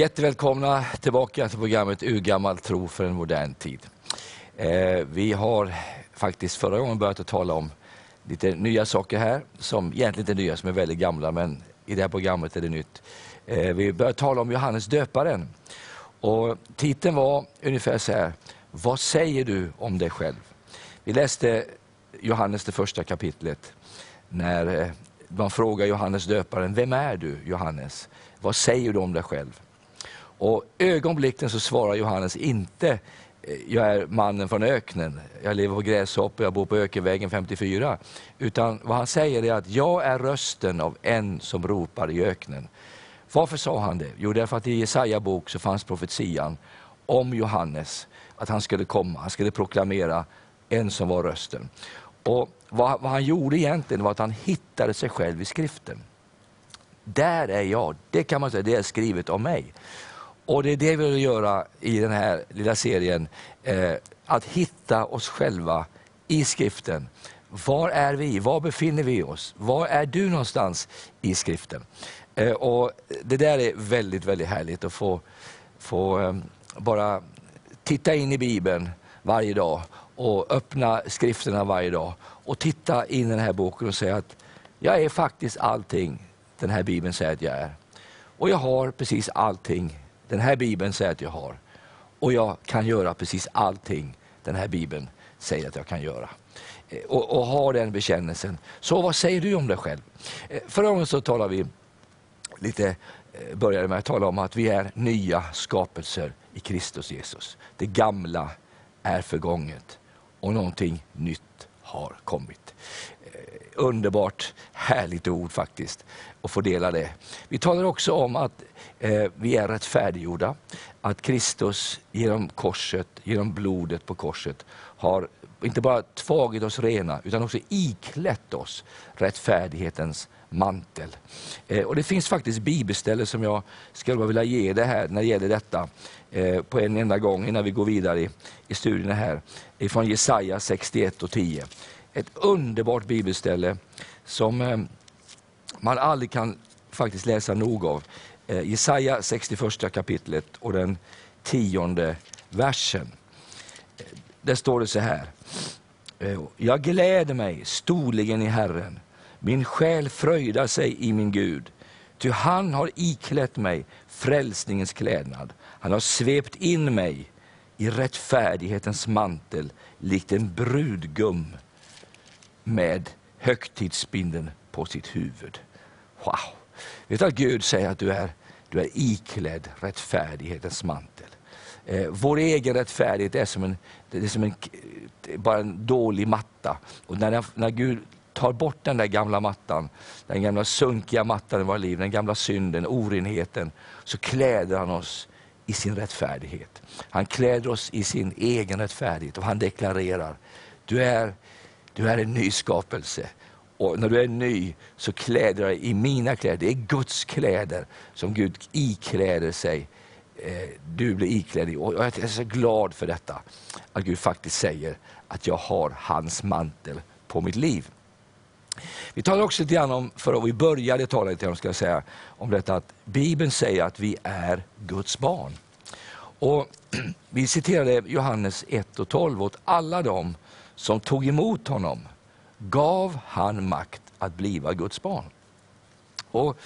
Jättevälkomna tillbaka till programmet Urgammal tro för en modern tid. Eh, vi har faktiskt förra gången börjat att tala om lite nya saker här, som egentligen inte är nya, som är väldigt gamla, men i det här programmet är det nytt. Eh, vi började tala om Johannes döparen. Och titeln var ungefär så här, vad säger du om dig själv? Vi läste Johannes det första kapitlet, när eh, man frågar Johannes döparen, vem är du Johannes? Vad säger du om dig själv? Och ögonblickligen så svarar Johannes inte, eh, jag är mannen från öknen, jag lever på gräshoppor, jag bor på ökenvägen 54. Utan vad han säger är att jag är rösten av en som ropar i öknen. Varför sa han det? Jo, därför att i Jesaja bok så fanns profetian om Johannes, att han skulle komma, han skulle proklamera en som var rösten. Och vad, vad han gjorde egentligen var att han hittade sig själv i skriften. Där är jag, det kan man säga, det är skrivet om mig. Och det är det vi vill göra i den här lilla serien, eh, att hitta oss själva i skriften. Var är vi? Var befinner vi oss? Var är du någonstans i skriften? Eh, och Det där är väldigt, väldigt härligt att få, få eh, bara titta in i Bibeln varje dag och öppna skrifterna varje dag och titta in i den här boken och säga att jag är faktiskt allting den här Bibeln säger att jag är. Och jag har precis allting den här Bibeln säger att jag har. Och jag kan göra precis allting den här Bibeln säger att jag kan göra. Eh, och, och ha den bekännelsen. Så vad säger du om dig själv? Eh, förra gången så talade vi lite, eh, började med att tala om att vi är nya skapelser i Kristus Jesus. Det gamla är förgånget och någonting nytt har kommit. Underbart härligt ord faktiskt att få dela det. Vi talar också om att Eh, vi är rättfärdiggjorda. Att Kristus genom korset, genom blodet på korset har inte bara tagit oss rena utan också iklätt oss rättfärdighetens mantel. Eh, och Det finns faktiskt bibelställen som jag skulle vilja ge det här när det gäller detta eh, på en enda gång innan vi går vidare i, i studierna här. Från Jesaja 61 och 10. Ett underbart bibelställe som eh, man aldrig kan faktiskt läsa nog av. Eh, Jesaja 61 kapitlet och den tionde versen. Eh, där står det så här. Eh, Jag gläder mig storligen i Herren. Min själ fröjdar sig i min Gud. Ty han har iklätt mig frälsningens klädnad. Han har svept in mig i rättfärdighetens mantel likt en brudgum med högtidsbinden på sitt huvud. Wow! Vet du att Gud säger att du är, du är iklädd rättfärdighetens mantel? Eh, vår egen rättfärdighet är som en, det är som en, eh, bara en dålig matta. Och när, när Gud tar bort den där gamla mattan, den gamla sunkiga mattan i våra liv, den gamla synden, orenheten, så kläder han oss i sin rättfärdighet. Han kläder oss i sin egen rättfärdighet och han deklarerar, du är, du är en ny skapelse. Och när du är ny så kläder dig i mina kläder. Det är Guds kläder som Gud ikläder sig. Eh, du blir iklädd i. Och jag är så glad för detta. Att Gud faktiskt säger att jag har hans mantel på mitt liv. Vi talade också lite grann om, för vi började tala lite om, ska jag säga, om detta att Bibeln säger att vi är Guds barn. Och vi citerade Johannes 1 och 12 åt alla dem som tog emot honom gav han makt att bliva Guds barn. Och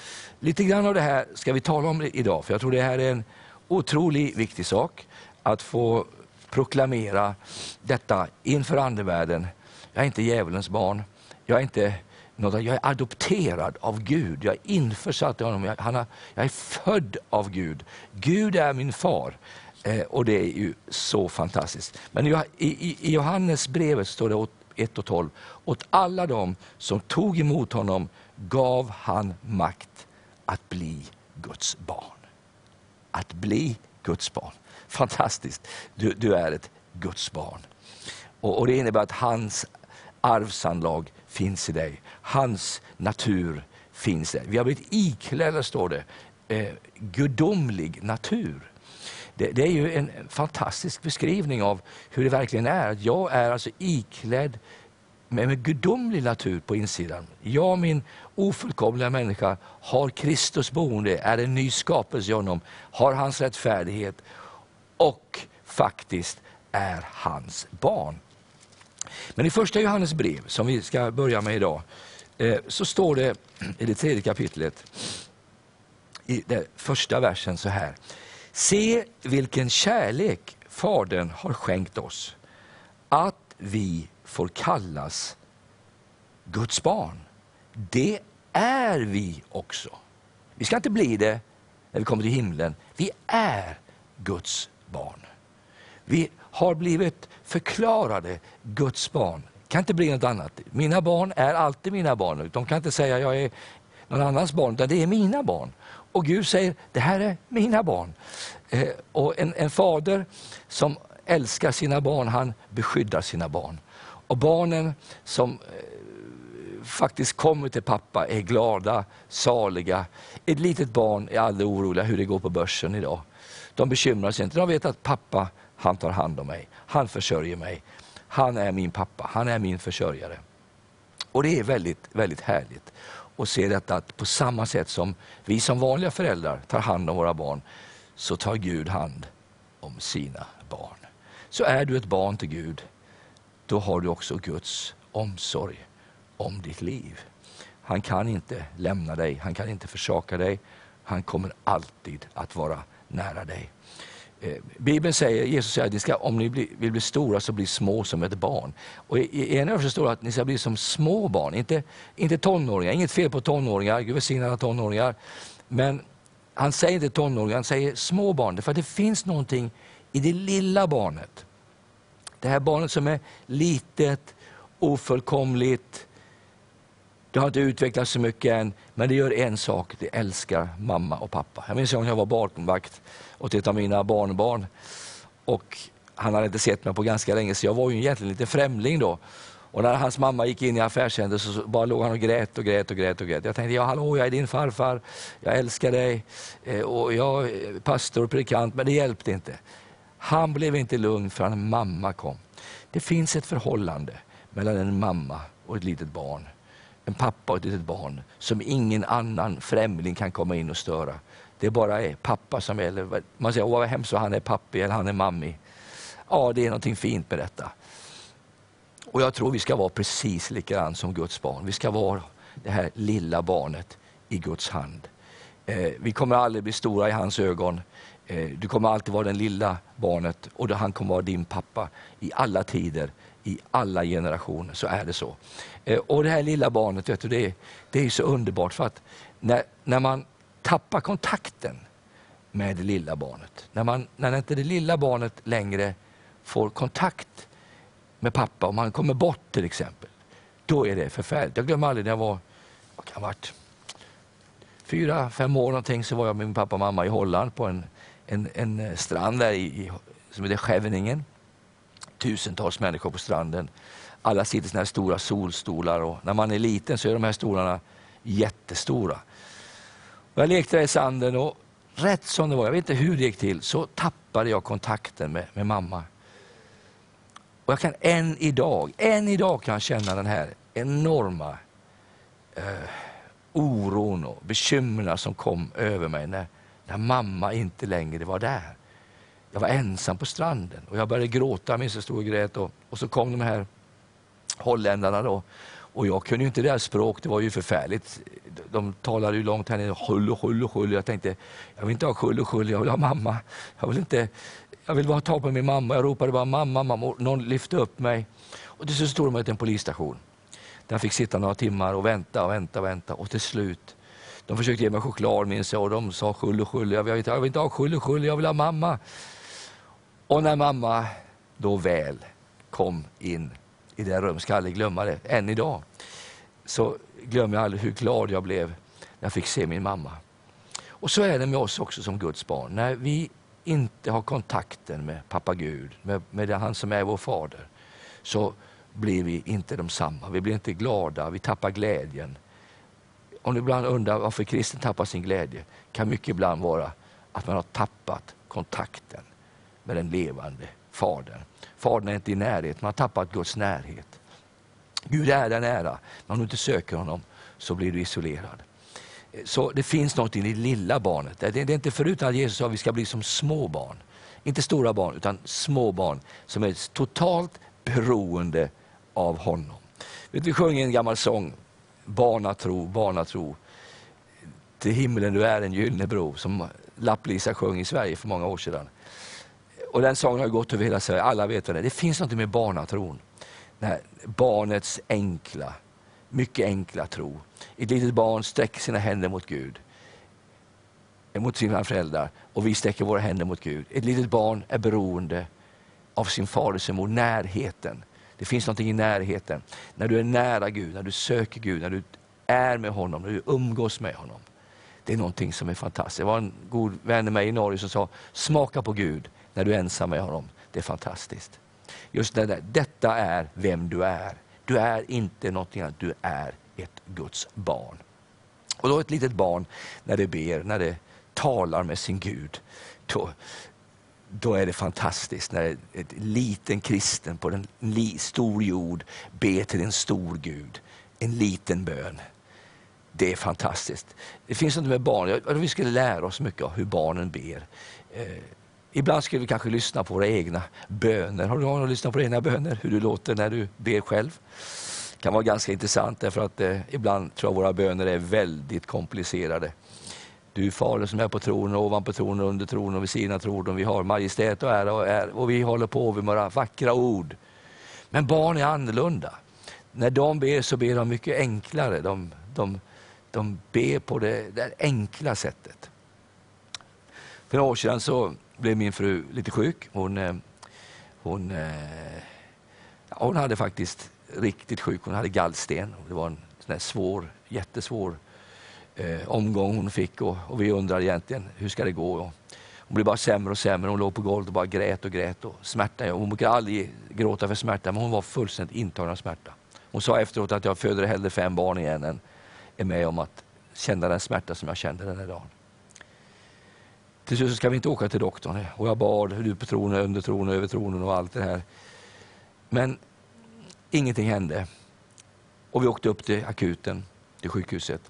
Lite grann av det här ska vi tala om idag, för jag tror det här är en otroligt viktig sak att få proklamera detta inför andevärlden. Jag är inte djävulens barn, jag är inte något, jag är adopterad av Gud, jag är införsatt i honom, jag, han har, jag är född av Gud. Gud är min far. Eh, och det är ju så fantastiskt. Men i, i, i Johannes brevet står det 1 och 12. Åt alla dem som tog emot honom gav han makt att bli Guds barn. Att bli Guds barn. Fantastiskt, du, du är ett Guds barn. Och, och Det innebär att hans arvsanlag finns i dig. Hans natur finns där. Vi har blivit iklädda, står det, eh, gudomlig natur. Det, det, är ju en fantastisk beskrivning av hur det verkligen är. Jag är alltså iklädd med en gudomlig natur på insidan. Jag, min ofullkomliga människa, har Kristus boende, är en ny skapelse i honom, har hans rättfärdighet och faktiskt är hans barn. Men i första Johannes brev, som vi ska börja med idag, eh, så står det i det tredje kapitlet, i den första versen så här. Se vilken kärlek Fadern har skänkt oss, att vi får kallas Guds barn. Det är vi också. Vi ska inte bli det när vi kommer till himlen. Vi är Guds barn. Vi har blivit förklarade Guds barn. kan inte bli något annat. Mina barn är alltid mina barn. De kan inte säga jag är någon annans barn, utan det är mina barn. Och Gud säger, det här är mina barn. Eh, och en, en fader som älskar sina barn, han beskyddar sina barn. Och barnen som eh, faktiskt kommer till pappa är glada, saliga. Ett litet barn är aldrig oroliga hur det går på börsen idag. De bekymrar sig inte. De vet att pappa, han tar hand om mig. Han försörjer mig. Han är min pappa, han är min försörjare. Och det är väldigt, väldigt härligt och se detta att på samma sätt som vi som vanliga föräldrar tar hand om våra barn, så tar Gud hand om sina barn. Så är du ett barn till Gud, då har du också Guds omsorg om ditt liv. Han kan inte lämna dig, han kan inte försaka dig. Han kommer alltid att vara nära dig. Eh, Bibeln säger, Jesus säger att ni ska, om ni vill bli stora så bli små som ett barn. Och I ena versen står det att ni ska bli som små barn, inte, inte tonåringar. Inget fel på tonåringar, Gud välsigne alla tonåringar. Men han säger inte tonåringar, han säger små barn. För det finns någonting i det lilla barnet. Det här barnet som är litet, ofullkomligt, det har inte utvecklats så mycket än, men det gör en sak, det älskar mamma och pappa. Jag minns en gång jag var barnvakt åt ett av mina barnbarn. Och han hade inte sett mig på ganska länge, så jag var ju egentligen lite främling då. Och när hans mamma gick in i affärscentret så bara låg han och grät och grät och grät. och grät. Jag tänkte, ja hallå, jag är din farfar, jag älskar dig, eh, och jag är pastor och predikant, men det hjälpte inte. Han blev inte lugn förrän mamma kom. Det finns ett förhållande mellan en mamma och ett litet barn. En pappa och ett litet barn som ingen annan främling kan komma in och störa. Det bara är pappa som gäller. Man säger, åh vad hemskt han är pappi eller han är mammi. Ja, det är någonting fint med detta. Och jag tror vi ska vara precis likadant som Guds barn. Vi ska vara det här lilla barnet i Guds hand. Eh, vi kommer aldrig bli stora i hans ögon. Eh, du kommer alltid vara det lilla barnet och han kommer vara din pappa i alla tider, i alla generationer. Så är det så. Eh, och det här lilla barnet, vet du, det, är, det är så underbart för att när, när man tappar kontakten med det lilla barnet, när, man, när inte det lilla barnet längre får kontakt med pappa, om han kommer bort till exempel, då är det förfärligt. Jag glömmer aldrig när jag var, vad kan varit, fyra, fem år någonting, så var jag med min pappa och mamma i Holland på en, en, en strand där i, som heter Scheveningen. Tusentals människor på stranden. Alla sitter i såna här stora solstolar och när man är liten så är de här stolarna jättestora. Och jag lekte där i sanden och rätt som det var, jag vet inte hur det gick till, så tappade jag kontakten med, med mamma. Och jag kan än idag, än idag kan jag känna den här enorma eh, oron och bekymren som kom över mig när, när mamma inte längre var där. Jag var ensam på stranden och jag började gråta, jag minns jag stod och grät och, och så kom de här holländarna då. Och jag kunde ju inte deras språk, det var ju förfärligt. De talade ju långt här nere, hull och hull och hull. Jag tänkte, jag vill inte ha hull och hull, jag vill ha mamma. Jag vill, inte, jag vill bara ta på min mamma. Jag ropade bara mamma, mamma. Och någon lyfte upp mig. Och till slut stod de till en polisstation. Där jag fick sitta några timmar och vänta och vänta och vänta. Och till slut, de försökte ge mig choklad minns jag och de sa hull och hull. Jag vill, jag vill inte ha hull och hull, jag vill ha mamma. Och när mamma då väl kom in i det rummet, ska aldrig glömma det, än idag, så glömmer jag aldrig hur glad jag blev när jag fick se min mamma. Och så är det med oss också som Guds barn. När vi inte har kontakten med pappa Gud, med, med han som är vår fader, så blir vi inte de samma. Vi blir inte glada, vi tappar glädjen. Om du ibland undrar varför kristen tappar sin glädje, kan mycket ibland vara att man har tappat kontakten med den levande Fadern. Fadern är inte i närhet, man har tappat Guds närhet. Gud är där nära, men om du inte söker honom så blir du isolerad. Så det finns något i det lilla barnet. Det är inte förut att Jesus sa att vi ska bli som små barn. Inte stora barn, utan små barn som är totalt beroende av honom. Vet, vi sjunger en gammal sång, Barnatro, barnatro. Till himlen du är en gyllene bro, som Lapp-Lisa sjöng i Sverige för många år sedan. Och den sången har gått över hela Sverige, alla vet det. Det finns något med barnatron. Här, barnets enkla, mycket enkla tro. Ett litet barn sträcker sina händer mot Gud, eh, mot sina föräldrar och vi sträcker våra händer mot Gud. Ett litet barn är beroende av sin fadersemor, närheten. Det finns något i närheten. När du är nära Gud, när du söker Gud, när du är med honom, när du umgås med honom. Det är någonting som är fantastiskt. Det var en god vän med mig i Norge som sa, smaka på Gud när du är ensam med honom. Det är fantastiskt. Just det där, detta är vem du är. Du är inte någonting annat, du är ett Guds barn. Och då ett litet barn, när det ber, när det talar med sin Gud, då, då är det fantastiskt när ett liten kristen på en stor jord ber till en stor Gud. En liten bön. Det är fantastiskt. Det finns något med barn, vi skulle lära oss mycket av hur barnen ber. Eh, Ibland skulle vi kanske lyssna på våra egna böner. Har du någon lyssnat på dina böner? Hur du låter när du ber själv? Det kan vara ganska intressant därför att eh, ibland tror jag våra böner är väldigt komplicerade. Du Fader som är på tronen, ovanpå tronen, under tronen vid sidan av tronen. Vi har majestät och ära och, ära, och vi håller på med några vackra ord. Men barn är annorlunda. När de ber så ber de mycket enklare. De, de, de ber på det, det enkla sättet. För några år sedan så blev min fru lite sjuk. Hon, eh, hon, eh, hon hade faktiskt riktigt sjuk. Hon hade gallsten. Det var en sån svår, jättesvår eh, omgång hon fick och, och, vi undrade egentligen hur ska det gå. Och hon blev bara sämre och sämre. Hon låg på golvet och bara grät och grät. Och smärta. Hon brukar aldrig gråta för smärta men hon var fullständigt intagen av smärta. Hon sa efteråt att jag föder hellre fem barn igen än är med om att känna den smärta som jag kände den här dagen. Till slut ska vi inte åka till doktorn och jag bad, du på tronen, under tronen, över tronen och allt det här. Men ingenting hände. Och vi åkte upp till akuten, till sjukhuset.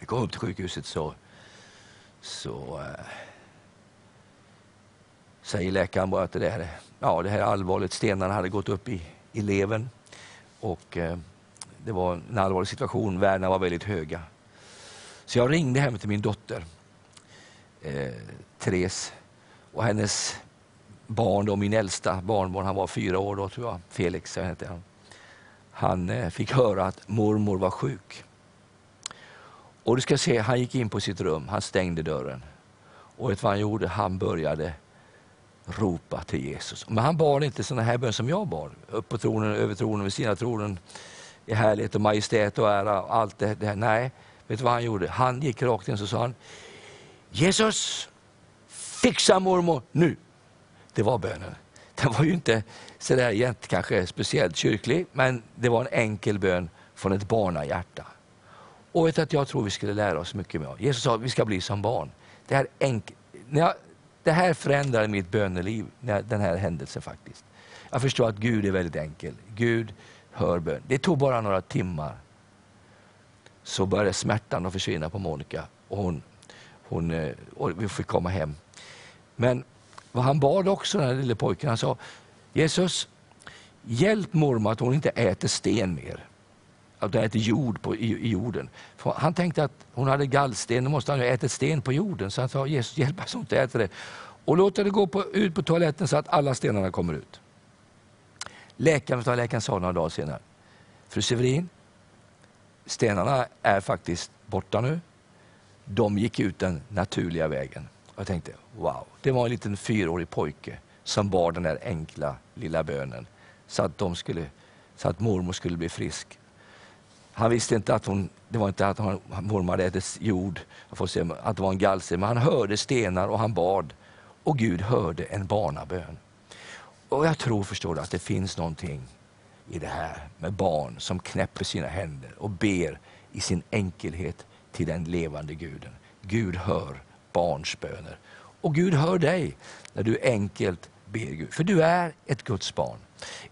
Vi kom upp till sjukhuset så, så äh, säger läkaren bara att det, där, ja, det här är allvarligt. Stenarna hade gått upp i, i levern och äh, det var en allvarlig situation. Värdena var väldigt höga. Så jag ringde hem till min dotter eh, Therese och hennes barn, då, min äldsta barnbarn, han var fyra år då tror jag, Felix hette han. Han eh, fick höra att mormor var sjuk. Och du ska se, han gick in på sitt rum, han stängde dörren. Och vet vad han gjorde? Han började ropa till Jesus. Men han bad inte sådana här bön som jag bad. Upp på tronen, över tronen, vid sina tronen, i härlighet och majestät och ära. Och allt det, det Nej, vet du vad han gjorde? Han gick rakt in och sa han, Jesus, fixa mormor nu. Det var bönen. Den var ju inte sådär jätt, kanske speciellt kyrklig, men det var en enkel bön från ett barnahjärta. Och vet att jag tror vi skulle lära oss mycket mer. Jesus sa att vi ska bli som barn. Det här, enk när jag, det här förändrade mitt böneliv, den här händelsen faktiskt. Jag förstår att Gud är väldigt enkel. Gud hör bön. Det tog bara några timmar. Så började smärtan att försvinna på Monica och hon, hon, eh, och vi fick komma hem. Men vad han bad också, den här lille pojken, han sa Jesus, hjälp mormor att hon inte äter sten mer att hon äter jord på, i, i, jorden. För han tänkte att hon hade gallsten, då måste han ha ätit sten på jorden. Så han sa, Jesus hjälp att hon inte äter det. Och låt det gå på, ut på toaletten så att alla stenarna kommer ut. Läkaren, läkaren sa några dagar senare, fru Severin, stenarna är faktiskt borta nu. De gick ut den naturliga vägen. Jag tänkte, wow, det var en liten fyraårig pojke som bar den där enkla lilla bönen så att, de skulle, så att mormor skulle bli frisk. Han visste inte att hon, det var inte att hon, mormor hade ätit jord, får se, att det var en galse, men han hörde stenar och han bad. Och Gud hörde en barnabön. Och jag tror, förstår du, att det finns någonting i det här med barn som knäpper sina händer och ber i sin enkelhet till den levande guden. Gud hör barns böner. Och Gud hör dig när du enkelt ber Gud. För du är ett Guds barn.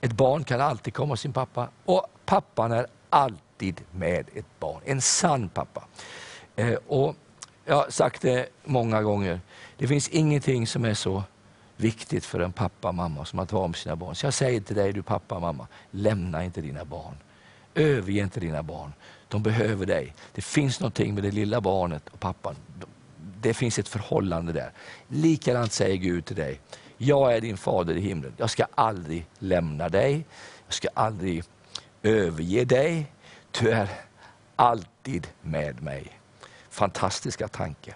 Ett barn kan alltid komma sin pappa och pappan är alltid med ett barn. En sann pappa. Eh, och jag har sagt det många gånger, det finns ingenting som är så viktigt för en pappa och mamma som att vara med sina barn. Så jag säger till dig, du pappa och mamma, lämna inte dina barn. Överge inte dina barn. De behöver dig. Det finns någonting med det lilla barnet och pappan. Det finns ett förhållande där. Likadant säger Gud till dig. Jag är din fader i himlen. Jag ska aldrig lämna dig. Jag ska aldrig överge dig. Du är alltid med mig. Fantastiska tanke.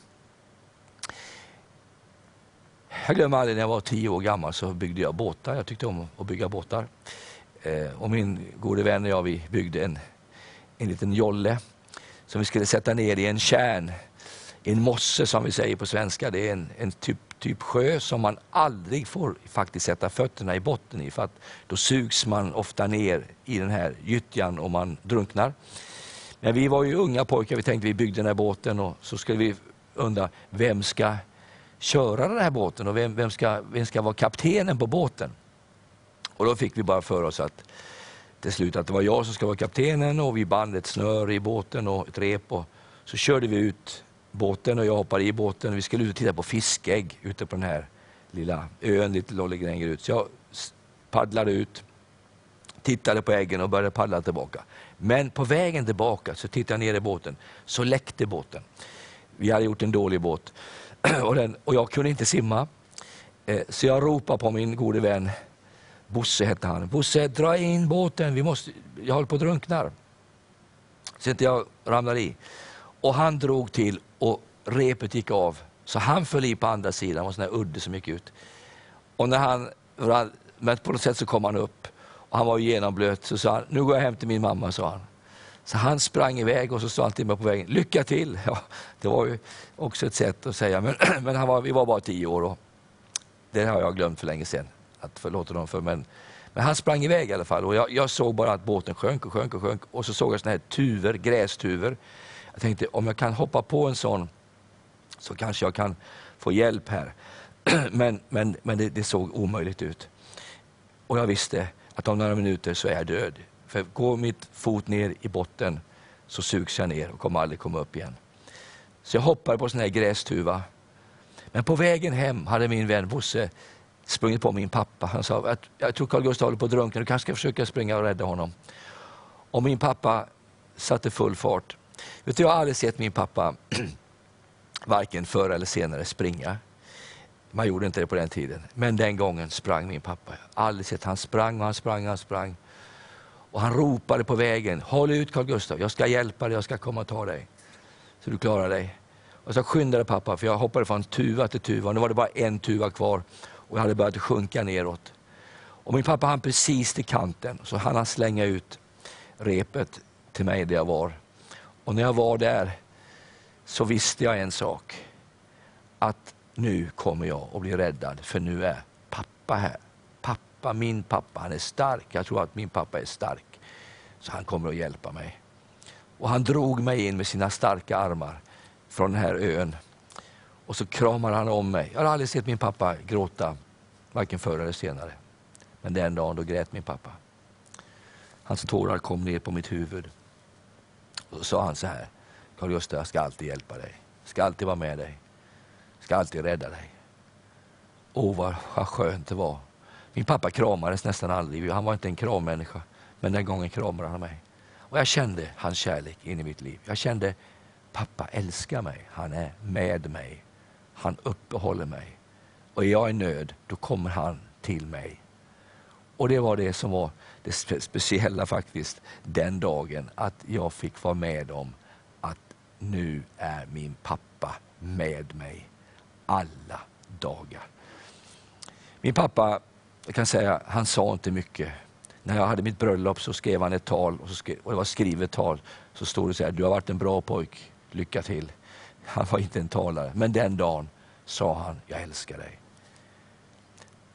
Jag glömmer aldrig när jag var tio år gammal så byggde jag båtar. Jag tyckte om att bygga båtar. Eh, och min gode vän och jag vi byggde en, en liten jolle som vi skulle sätta ner i en kärn, en mosse som vi säger på svenska. Det är en, en typ, typ sjö som man aldrig får faktiskt sätta fötterna i botten i för att då sugs man ofta ner i den här gyttjan och man drunknar. Men vi var ju unga pojkar, vi tänkte vi byggde den här båten och så skulle vi undra vem ska köra den här båten och vem, vem, ska, vem ska vara kaptenen på båten? Och då fick vi bara för oss att till slut att det var jag som ska vara kaptenen och vi band ett snöre i båten och ett rep och så körde vi ut båten och jag hoppade i båten. Vi skulle ut och titta på fiskägg ute på den här lilla ön lite längre ut. Så jag paddlade ut, tittade på äggen och började paddla tillbaka. Men på vägen tillbaka så tittade jag ner i båten, så läckte båten. Vi hade gjort en dålig båt och, den, och jag kunde inte simma. Eh, så jag ropade på min gode vän Bosse hette han. Bosse, dra in båten, vi måste, jag håller på att drunkna. Så inte jag ramlar i. Och han drog till och repet gick av. Så han föll i på andra sidan, det var en sån här udde som gick ut. Och när han, men på något sätt så kom han upp och han var genomblöt. Så sa han, nu går jag hem till min mamma, sa han. Så han sprang iväg och så sa han till mig på vägen, lycka till! Ja, det var ju också ett sätt att säga, men, men han var, vi var bara tio år och det har jag glömt för länge sedan att förlåta dem för. Men, men han sprang iväg i alla fall och jag, jag, såg bara att båten sjönk och sjönk och sjönk och så såg jag såna här tuver, grästuver. Jag tänkte om jag kan hoppa på en sån så kanske jag kan få hjälp här. Men, men, men det, det såg omöjligt ut. Och jag visste att om några minuter så är jag död. För går mitt fot ner i botten så sugs jag ner och kommer aldrig komma upp igen. Så jag hoppade på sån här grästuva. Men på vägen hem hade min vän Bosse sprungit på min pappa. Han sa att jag tror Carl Gustaf håller på att drunkna, du kanske ska försöka springa och rädda honom. Och min pappa satte full fart. Vet du, jag har aldrig sett min pappa varken förr eller senare springa. Man gjorde inte det på den tiden. Men den gången sprang min pappa. Jag har aldrig sett han sprang och han sprang och han sprang. Och han ropade på vägen, håll ut Carl Gustaf, jag ska hjälpa dig, jag ska komma och ta dig. Så du klarar dig. Och så skyndade pappa, för jag hoppade från tuva till tuva. Nu var det bara en tuva kvar och jag hade börjat sjunka neråt. Och min pappa hann precis till kanten, så han hann slänga ut repet till mig där jag var. Och när jag var där så visste jag en sak. Att nu kommer jag att bli räddad, för nu är pappa här. Pappa, min pappa, han är stark. Jag tror att min pappa är stark. Så han kommer att hjälpa mig. Och han drog mig in med sina starka armar från den här ön och så kramar han om mig. Jag har aldrig sett min pappa gråta, varken förr eller senare. Men den dagen då grät min pappa. Hans tårar kom ner på mitt huvud. Och så sa han så här, Karl-Gösta, jag ska alltid hjälpa dig. Jag ska alltid vara med dig. Jag ska alltid rädda dig. Åh, vad, vad skönt det var. Min pappa kramades nästan aldrig. Han var inte en krammänniska. Men den gången kramade han mig. Och jag kände hans kärlek in i mitt liv. Jag kände, pappa älskar mig. Han är med mig. Han uppehåller mig. Och är jag i nöd, då kommer han till mig. Och det var det som var det speciella faktiskt den dagen, att jag fick vara med om att nu är min pappa med mig alla dagar. Min pappa, jag kan säga, han sa inte mycket. När jag hade mitt bröllop så skrev han ett tal, och, så skrev, och det var skrivet tal. Så stod det så här, du har varit en bra pojk, lycka till. Han var inte en talare, men den dagen sa han, jag älskar dig.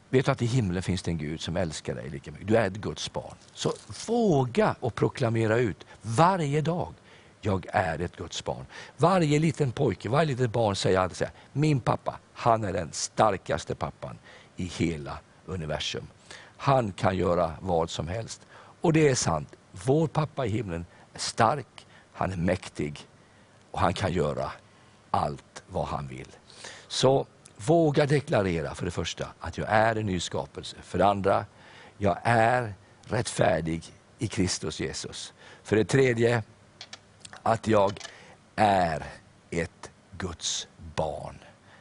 Vet du att i himlen finns det en Gud som älskar dig lika mycket? Du är ett Guds barn. Så våga och proklamera ut varje dag, jag är ett Guds barn. Varje liten pojke, varje litet barn säger alltid så här, min pappa, han är den starkaste pappan i hela universum. Han kan göra vad som helst. Och det är sant. Vår pappa i himlen är stark, han är mäktig och han kan göra allt vad han vill. Så våga deklarera för det första att jag är en ny skapelse. För det andra, jag är rättfärdig i Kristus Jesus. För det tredje, att jag är ett Guds barn.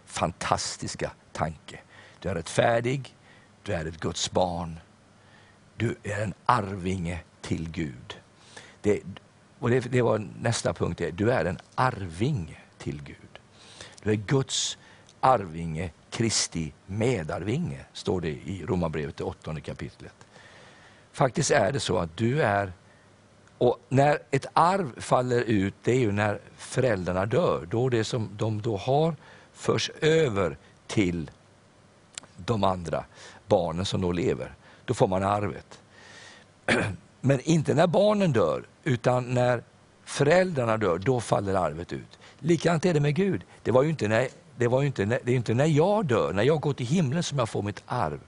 Fantastiska tanke. Du är rättfärdig, du är ett Guds barn. Du är en arvinge till Gud. Det, och det, det var nästa punkt, du är en arvinge till Gud. Du är Guds arvinge, Kristi medarvinge, står det i Romarbrevet, det åttonde kapitlet. Faktiskt är det så att du är, och när ett arv faller ut, det är ju när föräldrarna dör. Då det som de då har förs över till de andra barnen som då lever. Då får man arvet. Men inte när barnen dör, utan när föräldrarna dör, då faller arvet ut. Likadant är det med Gud. Det, var ju inte när, det, var inte när, det är inte när jag dör, när jag går till himlen som jag får mitt arv,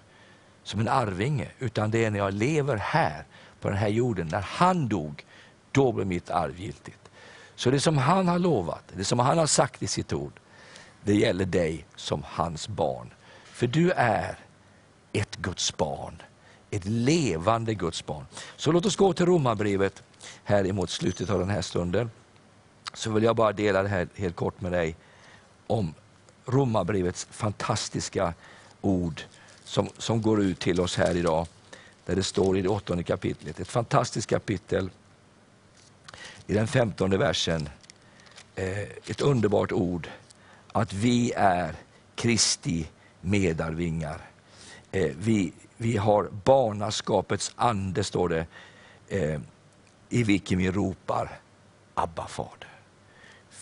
som en arvinge, utan det är när jag lever här, på den här jorden. När han dog, då blev mitt arv giltigt. Så det som han har lovat, det som han har sagt i sitt ord, det gäller dig som hans barn. För du är ett Guds barn, ett levande Guds barn. Så låt oss gå till Romarbrevet här emot slutet av den här stunden. Så vill jag bara dela det här helt kort med dig om Romarbrevets fantastiska ord som, som går ut till oss här idag. Där det står i det åttonde kapitlet, ett fantastiskt kapitel. I den femtonde versen, eh, ett underbart ord. Att vi är Kristi medarvingar. Eh, vi, vi har barnaskapets ande, står det, eh, i vilken vi ropar Abba fader.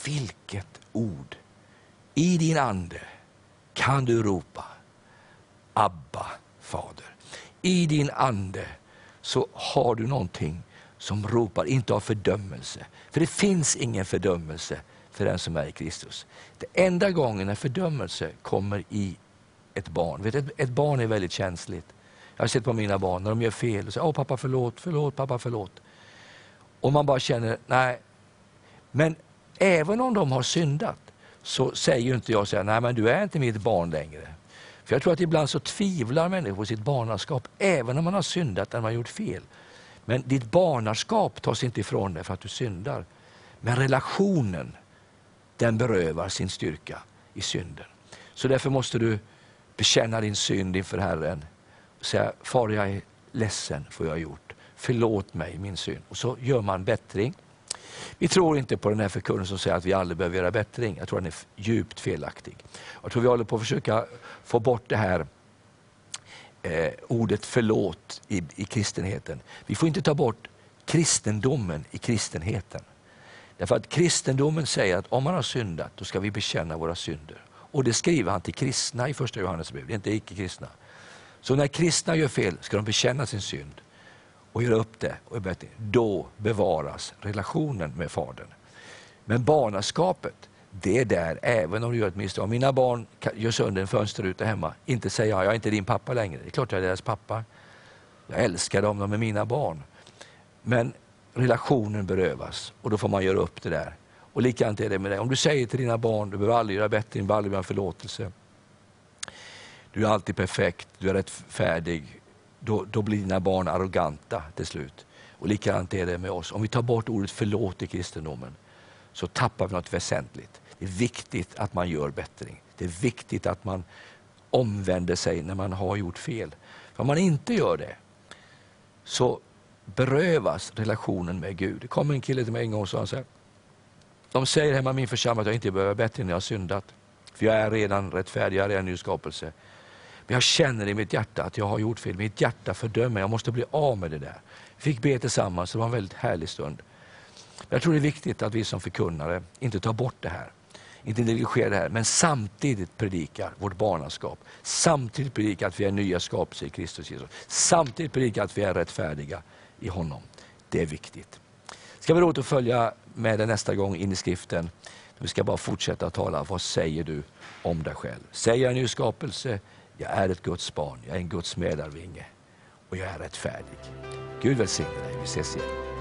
Vilket ord! I din ande kan du ropa Abba fader. I din ande så har du någonting som ropar, inte av fördömelse. För det finns ingen fördömelse för den som är i Kristus. Det enda gången en fördömelse kommer i ett barn. Vet, ett, ett barn är väldigt känsligt. Jag har sett på mina barn när de gör fel och säger, åh pappa förlåt, förlåt, pappa förlåt. Och man bara känner, nej. Men även om de har syndat så säger inte jag så här, nej men du är inte mitt barn längre. För jag tror att ibland så tvivlar människor på sitt barnaskap, även om man har syndat när man har gjort fel. Men ditt barnaskap tas inte ifrån dig för att du syndar. Men relationen, den berövar sin styrka i synden. Så därför måste du bekänna din synd inför Herren och säga, Far jag är ledsen för vad jag har gjort. Förlåt mig min synd. Och så gör man bättring. Vi tror inte på den här förkunnelsen som säger att vi aldrig behöver göra bättring. Jag tror den är djupt felaktig. Jag tror vi håller på att försöka få bort det här eh, ordet förlåt i, i kristenheten. Vi får inte ta bort kristendomen i kristenheten. Därför att kristendomen säger att om man har syndat, då ska vi bekänna våra synder. Och det skriver han till kristna i första Johannesbrevet, inte icke-kristna. Så när kristna gör fel ska de bekänna sin synd och göra upp det, och då bevaras relationen med Fadern. Men barnaskapet, det är där även om du gör ett misstag. Om mina barn gör sönder en fönsterruta hemma, inte säger jag, jag är inte din pappa längre. Det är klart jag är deras pappa. Jag älskar dem, de är mina barn. Men relationen berövas och då får man göra upp det där. Och likadant är det med dig. Om du säger till dina barn, du behöver aldrig göra bättre, du behöver aldrig göra förlåtelse. Du är alltid perfekt, du är rättfärdig, då, då blir dina barn arroganta till slut. Och likadant är det med oss. Om vi tar bort ordet förlåt i kristendomen så tappar vi något väsentligt. Det är viktigt att man gör bättring. Det är viktigt att man omvänder sig när man har gjort fel. För om man inte gör det så berövas relationen med Gud. Det kom en kille till mig en gång och sa så här. De säger hemma i min församling att jag inte behöver bättring när jag har syndat. För jag är redan rättfärdig, jag är redan ny skapelse. Men jag känner i mitt hjärta att jag har gjort fel. Mitt hjärta fördömer, jag måste bli av med det där. Vi fick be tillsammans, det var en väldigt härlig stund. Jag tror det är viktigt att vi som förkunnare inte tar bort det här. Inte negligerar det här, men samtidigt predikar vårt barnaskap. Samtidigt predikar att vi är nya skapelser i Kristus Jesus. Samtidigt predikar att vi är rättfärdiga i honom. Det är viktigt. Ska vi då följa med det nästa gång in i skriften. Vi ska bara fortsätta tala. Vad säger du om dig själv? Säger jag en ny skapelse? Jag är ett Guds barn, jag är en Guds medarvinge. och jag är rättfärdig. Gud välsigne dig. Vi ses igen.